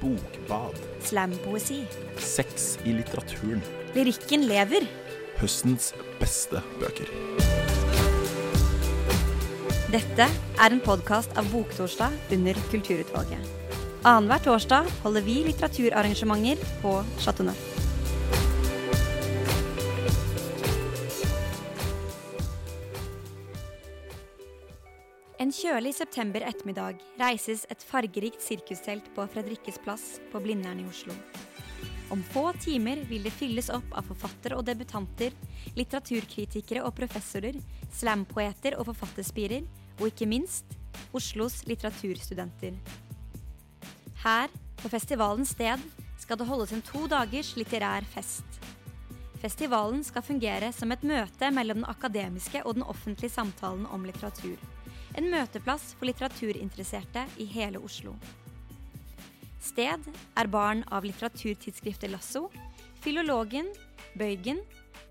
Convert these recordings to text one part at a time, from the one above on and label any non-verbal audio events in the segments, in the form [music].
Bokbad. Slampoesi. Sex i litteraturen. Lyrikken lever. Høstens beste bøker. Dette er en podkast av Boktorsdag under Kulturutvalget. Annenhver torsdag holder vi litteraturarrangementer på Chateau Neuf. Kjølig september ettermiddag reises et fargerikt sirkustelt på Fredrikkes plass på Blindern i Oslo. Om få timer vil det fylles opp av forfattere og debutanter, litteraturkritikere og professorer, slampoeter og forfatterspirer, og ikke minst Oslos litteraturstudenter. Her, på festivalens sted, skal det holdes en to dagers litterær fest. Festivalen skal fungere som et møte mellom den akademiske og den offentlige samtalen om litteratur. En møteplass for litteraturinteresserte i hele Oslo. Sted er barn av litteraturtidsskriftet Lasso, Filologen, Bøygen,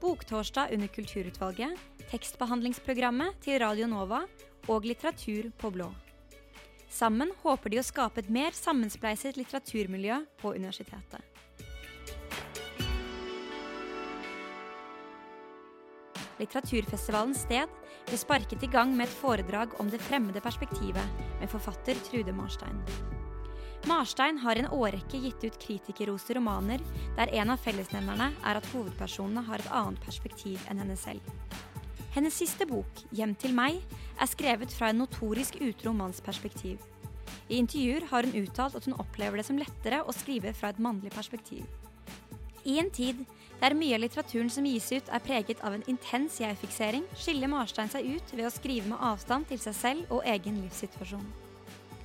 Boktorsdag under Kulturutvalget, tekstbehandlingsprogrammet til Radio Nova og Litteratur på blå. Sammen håper de å skape et mer sammenspleiset litteraturmiljø på universitetet. Litteraturfestivalens sted ble sparket i gang med et foredrag om det fremmede perspektivet med forfatter Trude Marstein. Marstein har en årrekke gitt ut kritikerroste romaner der en av fellesnevnerne er at hovedpersonene har et annet perspektiv enn henne selv. Hennes siste bok, 'Hjem til meg', er skrevet fra en notorisk utro manns. I intervjuer har hun uttalt at hun opplever det som lettere å skrive fra et mannlig perspektiv. I en tid der mye av litteraturen som gis ut er preget av en intens jeg-fiksering, skiller Marstein seg ut ved å skrive med avstand til seg selv og egen livssituasjon.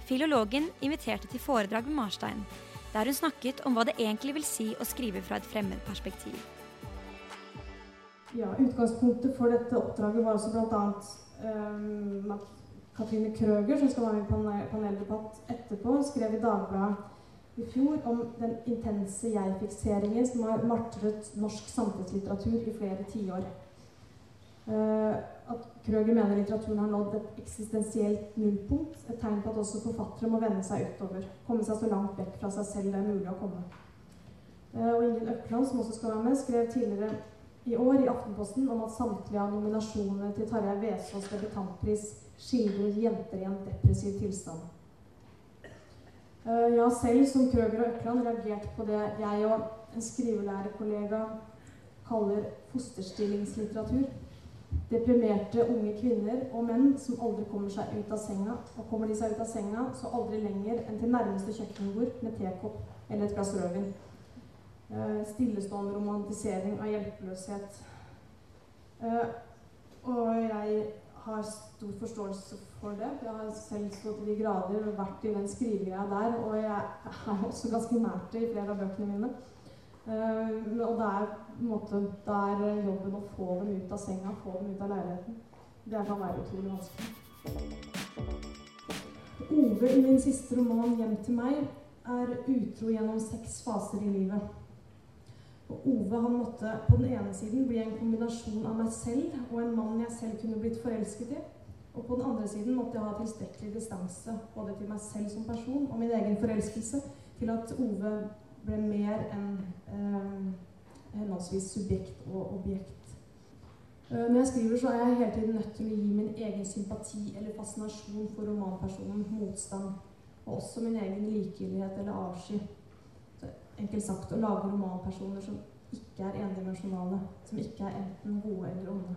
Filologen inviterte til foredrag med Marstein, der hun snakket om hva det egentlig vil si å skrive fra et fremmed perspektiv. Ja, Utgangspunktet for dette oppdraget var også bl.a. Um, at Katrine Krøger, som skal være med i panel, paneldebatt etterpå, skrev i Dagbladet i fjor om den intense jeg-fikseringen som har martret norsk samfunnslitteratur i flere tiår. Uh, at Krøger mener litteraturen har nådd et eksistensielt nullpunkt. Et tegn på at også forfattere må vende seg utover. Komme seg så langt vekk fra seg selv det er mulig å komme. Uh, og Ingen Økland, som også skal være med, skrev tidligere i år i Aftenposten om at samtlige av nominasjonene til Tarjei Vesaas debutantpris skildrer jenter i en depressiv tilstand. Jeg har selv, som Krøger og Økland, reagert på det jeg og en skrivelærerkollega kaller fosterstillingslitteratur. Deprimerte unge kvinner og menn som aldri kommer seg ut av senga. Og kommer de seg ut av senga, så aldri lenger enn til nærmeste kjøkkenbord med tekopp eller et glass rødvin. Stillestående romantisering av hjelpeløshet. Og jeg har stor forståelse for det. Jeg har selv stått i de grader og vært i den skrivegreia der. Og jeg er også ganske nært det i flere av bøkene mine. Uh, og det er, måte, det jobben å få dem ut av senga, få dem ut av leiligheten. Det kan være utrolig vanskelig. Ove i min siste roman 'Hjem til meg' er utro gjennom seks faser i livet. Og Ove han måtte på den ene siden bli en kombinasjon av meg selv og en mann jeg selv kunne blitt forelsket i. Og på den andre siden måtte jeg ha tilstrekkelig distanse både til meg selv som person og min egen forelskelse til at Ove ble mer enn eh, henholdsvis subjekt og objekt. Eh, når jeg skriver, så er jeg hele tiden nødt til å gi min egen sympati eller fascinasjon for romanpersonen motstand. Og også min egen likegyldighet eller avsky enkelt sagt å lage romanpersoner som ikke er endimensjonale, som ikke er enten gode eller onde.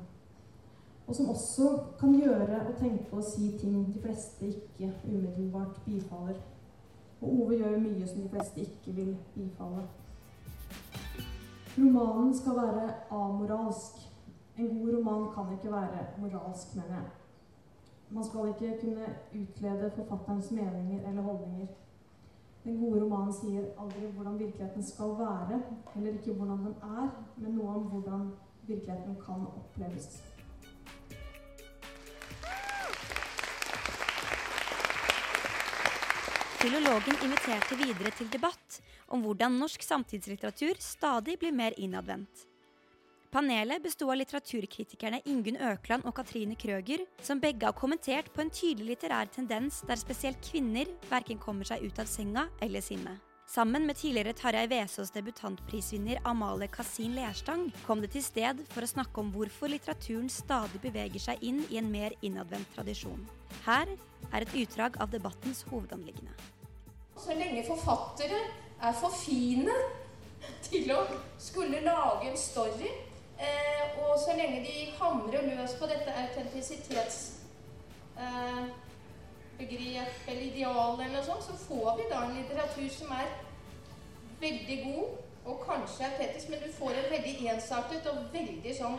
Og som også kan gjøre og tenke og si ting de fleste ikke umiddelbart bifaller. Og Ove gjør mye som de fleste ikke vil bifalle. Romanen skal være amoralsk. En god roman kan ikke være moralsk, mener jeg. Man skal ikke kunne utlede forfatterens meninger eller holdninger. Den gode romanen sier aldri hvordan virkeligheten skal være, heller ikke hvordan den er, men noe om hvordan virkeligheten kan oppleves. Filologen inviterte videre til debatt om hvordan norsk samtidslitteratur stadig blir mer innadvendt. Panelet besto av litteraturkritikerne Ingunn Økland og Katrine Krøger, som begge har kommentert på en tydelig litterær tendens der spesielt kvinner verken kommer seg ut av senga eller sinnet. Sammen med tidligere Tarjei Vesaas debutantprisvinner Amalie Kasin Lerstang kom det til sted for å snakke om hvorfor litteraturen stadig beveger seg inn i en mer innadvendt tradisjon. Her er et utdrag av debattens hovedanliggende. Så lenge forfattere er for fine til å skulle lage en story, eh, og så lenge de hamrer løs på dette autentisitetsbegrepet eh, eller idealet eller noe sånt, så får vi da en litteratur som er veldig god og kanskje autentisk, men du får en veldig ensartet og veldig sånn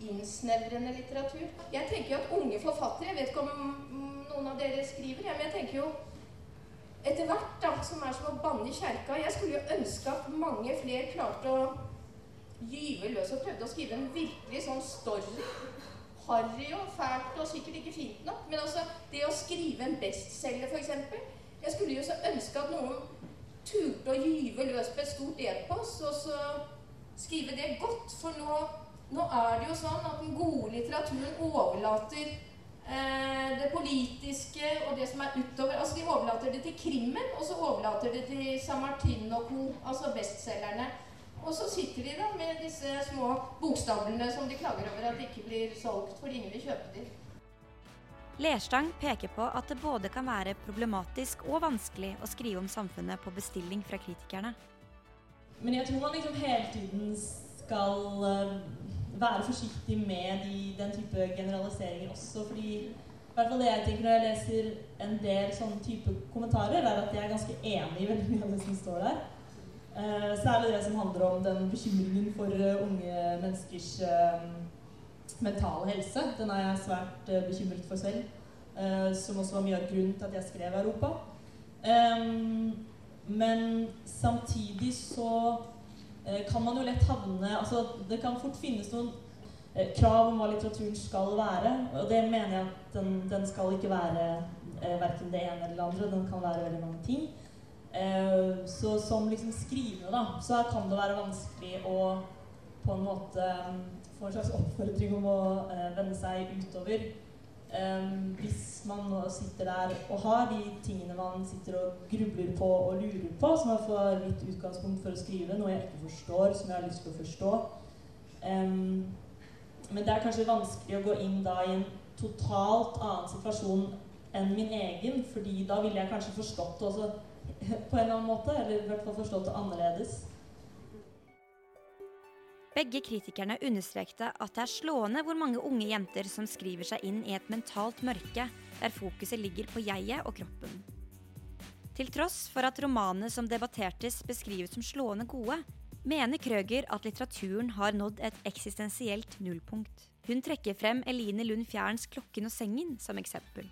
innsnevrende litteratur. Jeg tenker jo at unge forfattere Jeg vet ikke om noen av dere skriver, men jeg tenker jo etter hvert, da, som er som å banne i kjerka Jeg skulle jo ønske at mange flere klarte å gyve løs og prøvde å skrive en virkelig sånn story. Harry og fælt og sikkert ikke fint nok. Men altså, det å skrive en bestselger, f.eks. Jeg skulle jo så ønske at noen turte å gyve løs på et stort epos og så skrive det godt. For nå, nå, er det jo sånn at den gode litteraturen overlater eh, det politiske og det som er utover Altså de overlater det til krimmen, og så overlater det til Samartin og co., altså bestselgerne. Og så sitter de da med disse små bokstavlene som de klager over at de ikke blir solgt fordi ingen vil kjøpe dem. Lerstang peker på at det både kan være problematisk og vanskelig å skrive om samfunnet på bestilling fra kritikerne. Men jeg tror man liksom hele tiden skal eh, være forsiktig med de, den type generaliseringer også, fordi i hvert fall det jeg tenker når jeg leser en del sånne type kommentarer, er at jeg er ganske enig i veldig mye av det som står der. Uh, særlig det som handler om den bekymringen for uh, unge menneskers uh, mentale helse. Den er jeg svært bekymret for selv. Som også var mye av grunnen til at jeg skrev Europa. Men samtidig så kan man jo lett havne altså Det kan fort finnes noen krav om hva litteraturen skal være. Og det mener jeg at den, den skal ikke være verken det ene eller det andre. Den kan være veldig mange ting. Så som liksom skrivende, da, så kan det være vanskelig å på en måte få en slags oppfordring om å uh, vende seg utover. Um, hvis man nå sitter der og har de tingene man sitter og grubler på og lurer på, som man får litt utgangspunkt for å skrive, noe jeg ikke forstår, som jeg har lyst til å forstå. Men det er kanskje vanskelig å gå inn da i en totalt annen situasjon enn min egen, fordi da ville jeg kanskje forstått det også [laughs] på en eller annen måte, eller i hvert fall forstått annerledes. Begge kritikerne understrekte at det er slående hvor mange unge jenter som skriver seg inn i et mentalt mørke der fokuset ligger på jeget og kroppen. Til tross for at romanene som debattertes beskrives som slående gode, mener Krøger at litteraturen har nådd et eksistensielt nullpunkt. Hun trekker frem Eline Lund Fjerns 'Klokken og sengen' som eksempel.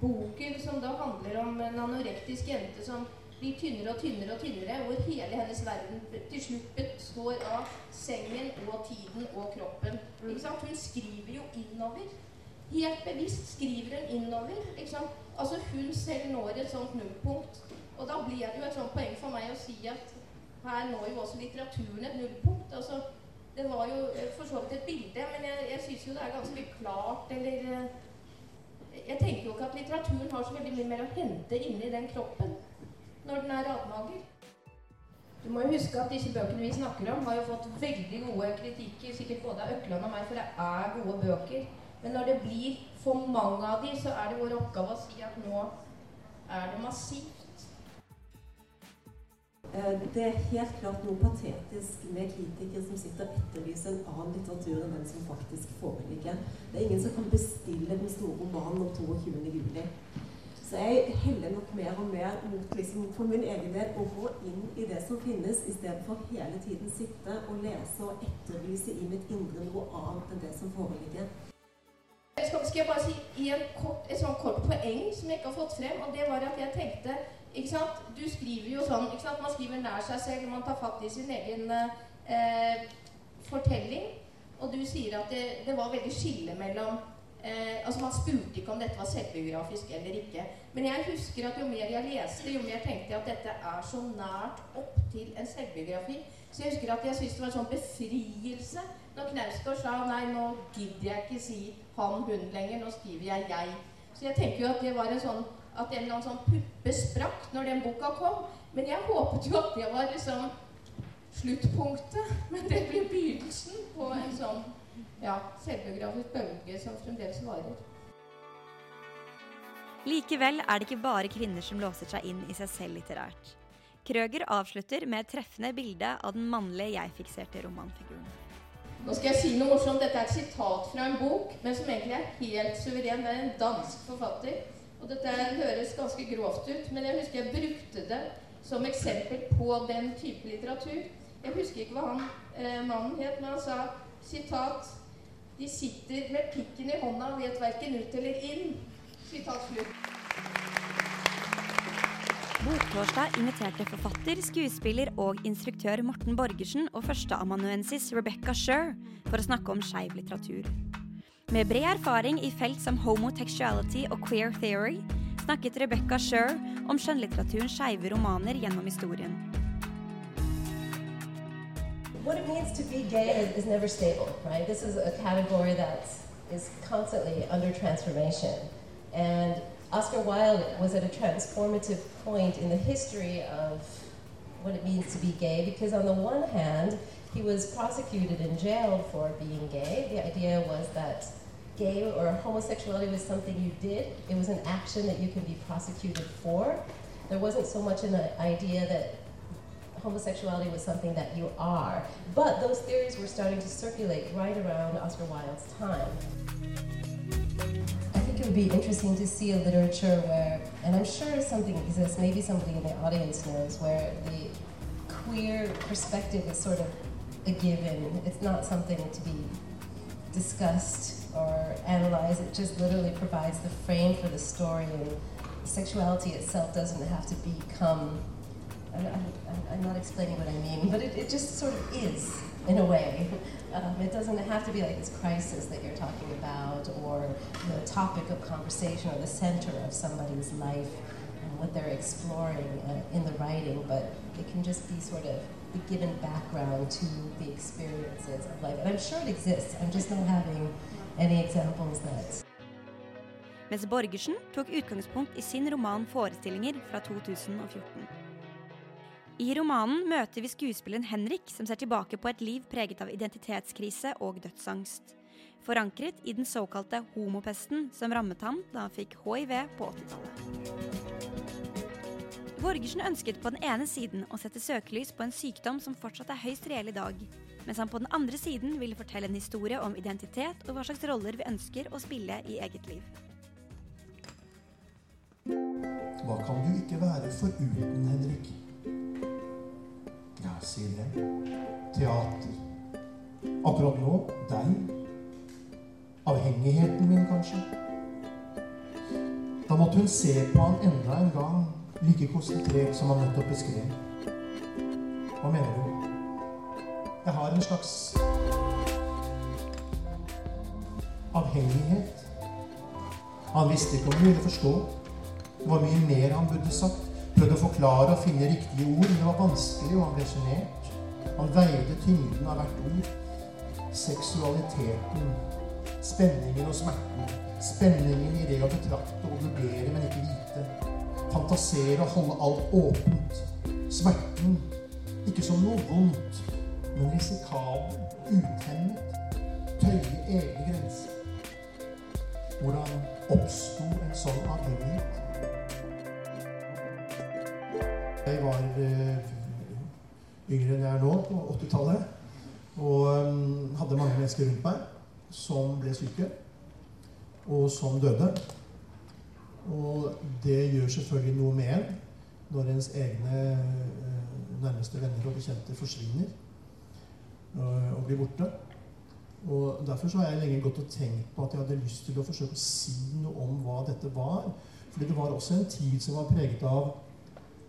Boken som da handler om en anorektisk jente som blir tynnere og tynnere og tynnere, hvor hele hennes verden til slutt består av sengen og tiden og kroppen. Mm. Hun skriver jo innover. Helt bevisst skriver hun innover. Altså Hun selv når et sånt nullpunkt. Og da blir det jo et sånt poeng for meg å si at her når jo også litteraturen et nullpunkt. altså det var jo eh, for så vidt et bilde, men jeg, jeg syns jo det er ganske klart, eller eh, Jeg tenker jo ikke at litteraturen har så veldig mye mer å hente inni den kroppen når den er radmager. Du må jo huske at disse bøkene vi snakker om, har jo fått veldig gode kritikker, sikkert både av Økland og meg, for det er gode bøker. Men når det blir for mange av de, så er det vår oppgave å si at nå er det massivt. Eh, det er helt klart noe patetisk med kritikere som sitter og etterlyser en annen litteratur enn den som faktisk foreligger. Det er ingen som kan bestille den store romanen om 22. juli. Så jeg heller nok mer og mer mot liksom, for min egen del å gå inn i det som finnes, istedenfor hele tiden sitte og lese og etterlyse i mitt indre noe annet enn det som foreligger. Skal, skal jeg bare si kort, et sånt kort poeng som jeg ikke har fått frem, og det var at jeg tenkte ikke sant? Du skriver jo sånn ikke sant? Man skriver nær seg selv, man tar fatt i sin egen eh, fortelling. Og du sier at det, det var veldig skille mellom Eh, altså Man spurte ikke om dette var selvbiografisk eller ikke. Men jeg husker at jo mer jeg leste, jo mer tenkte jeg at dette er så nært opp til en selvbiografi. Så jeg husker at jeg syntes det var en sånn befrielse når Knausgård sa nei, nå gidder jeg ikke si han, hun lenger, nå skriver jeg jeg. Så jeg tenker jo at det var en sånn at en eller annen sånn puppe sprakk når den boka kom. Men jeg håpet jo at det var liksom sluttpunktet. Men det ble begynnelsen på en sånn ja, selvbiografisk bølge som fremdeles varer. Likevel er det ikke bare kvinner som låser seg inn i seg selv litterært. Krøger avslutter med et treffende bilde av den mannlige jeg-fikserte romanfiguren. Nå skal jeg si noe morsomt. Dette er et sitat fra en bok, men som egentlig er helt suveren. Det er en dansk forfatter. Og dette høres ganske grovt ut, men jeg husker jeg brukte det som eksempel på den type litteratur. Jeg husker ikke hva han eh, mannen het, men han sa sitat De sitter med pikken i hånda og vet verken ut eller inn. Sitat slutt. Boktorsdag inviterte forfatter, skuespiller og instruktør Morten Borgersen og førsteamanuensis Rebecca Sher for å snakke om skeiv litteratur. Med bred erfaring i felt som homotextuality og queer theory snakket Rebecca Sher om skjønnlitteraturens skeive romaner gjennom historien. What it means to be gay is, is never stable, right? This is a category that is constantly under transformation. And Oscar Wilde was at a transformative point in the history of what it means to be gay because, on the one hand, he was prosecuted and jailed for being gay. The idea was that gay or homosexuality was something you did, it was an action that you can be prosecuted for. There wasn't so much an idea that homosexuality was something that you are. But those theories were starting to circulate right around Oscar Wilde's time. I think it would be interesting to see a literature where, and I'm sure something exists, maybe somebody in the audience knows, where the queer perspective is sort of a given. It's not something to be discussed or analyzed. It just literally provides the frame for the story, and sexuality itself doesn't have to become. I'm, I'm, I'm not explaining what I mean, but it, it just sort of is in a way. Um, it doesn't have to be like this crisis that you're talking about, or the topic of conversation, or the center of somebody's life and what they're exploring uh, in the writing, but it can just be sort of the given background to the experiences of life. And I'm sure it exists, I'm just not having Mens Borgersen tok utgangspunkt i sin roman 'Forestillinger' fra 2014. I romanen møter vi skuespilleren Henrik, som ser tilbake på et liv preget av identitetskrise og dødsangst. Forankret i den såkalte homopesten som rammet ham da han fikk hiv på 80-tallet. Borgersen ønsket på den ene siden å sette søkelys på en sykdom som fortsatt er høyst reell i dag, mens han på den andre siden ville fortelle en historie om identitet og hva slags roller vi ønsker å spille i eget liv. Hva kan du ikke være foruten, Henrik? Ja, sier det. Teater. Akkurat nå deg. Avhengigheten min, kanskje. Da måtte hun se på han enda en gang, like konsentrert som han nettopp beskrev. Hva mener du? Jeg har en slags avhengighet. Han visste ikke om hun ville forstå. Det var mye mer han burde sagt. Prøvde å forklare og finne riktige ord, men det var vanskelig, og han ble sjenert. Han veide tyngden av hvert ord. Seksualiteten. Spenningen og smerten. Spenningen i det å betrakte og vurdere, men ikke vite. Fantasere og holde alt åpent. Smerten. Ikke som noe vondt, men risikabel, uthemmet. Tøye egne grenser. Hvordan oppsto en sånn avhengighet? Jeg var eh, yngre enn jeg er nå, på 80-tallet. Og um, hadde mange mennesker rundt meg som ble syke, og som døde. Og det gjør selvfølgelig noe med en når ens egne eh, nærmeste venner og bekjente forsvinner og, bli blir borte. Og Derfor så har jeg lenge gått og tenkt på at jeg hadde lyst til å forsøke å si noe om hva dette var. Fordi det var også en tid som var preget av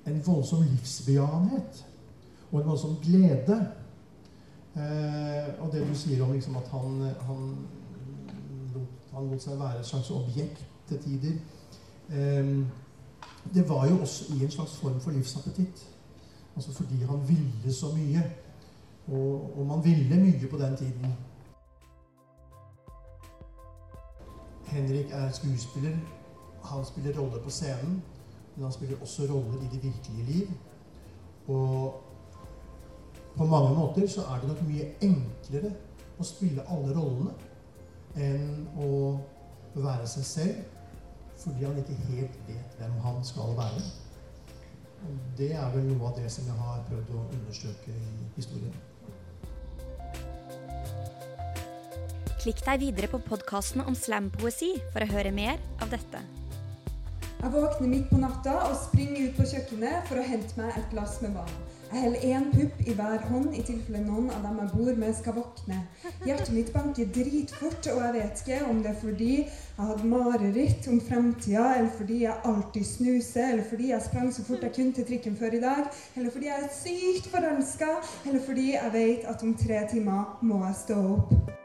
en voldsom livsbejaenhet. og en voldsom glede. Eh, og det du sier om liksom, at han, han, lot, han, lot, seg være et slags objekt til tider eh, Det var jo også i en slags form for livsappetitt. Altså fordi han ville så mye. Og, og man ville mye på den tiden. Henrik er skuespiller, han spiller roller på scenen, men han spiller også roller i det virkelige liv. Og på mange måter så er det nok mye enklere å spille alle rollene enn å være seg selv fordi han ikke helt vet hvem han skal være. Og det er vel noe av det som jeg har prøvd å undersøke i historien. Klikk deg videre på podkasten om slampoesi for å høre mer av dette. Jeg våkner midt på natta og springer ut på kjøkkenet for å hente meg et glass med vann. Jeg holder én pupp i hver hånd i tilfelle noen av dem jeg bor med, skal våkne. Hjertet mitt banker dritfort, og jeg vet ikke om det er fordi jeg hadde mareritt om fremtida, eller fordi jeg alltid snuser, eller fordi jeg sprang så fort jeg kunne til trikken før i dag, eller fordi jeg er sykt forelska, eller fordi jeg vet at om tre timer må jeg stå opp.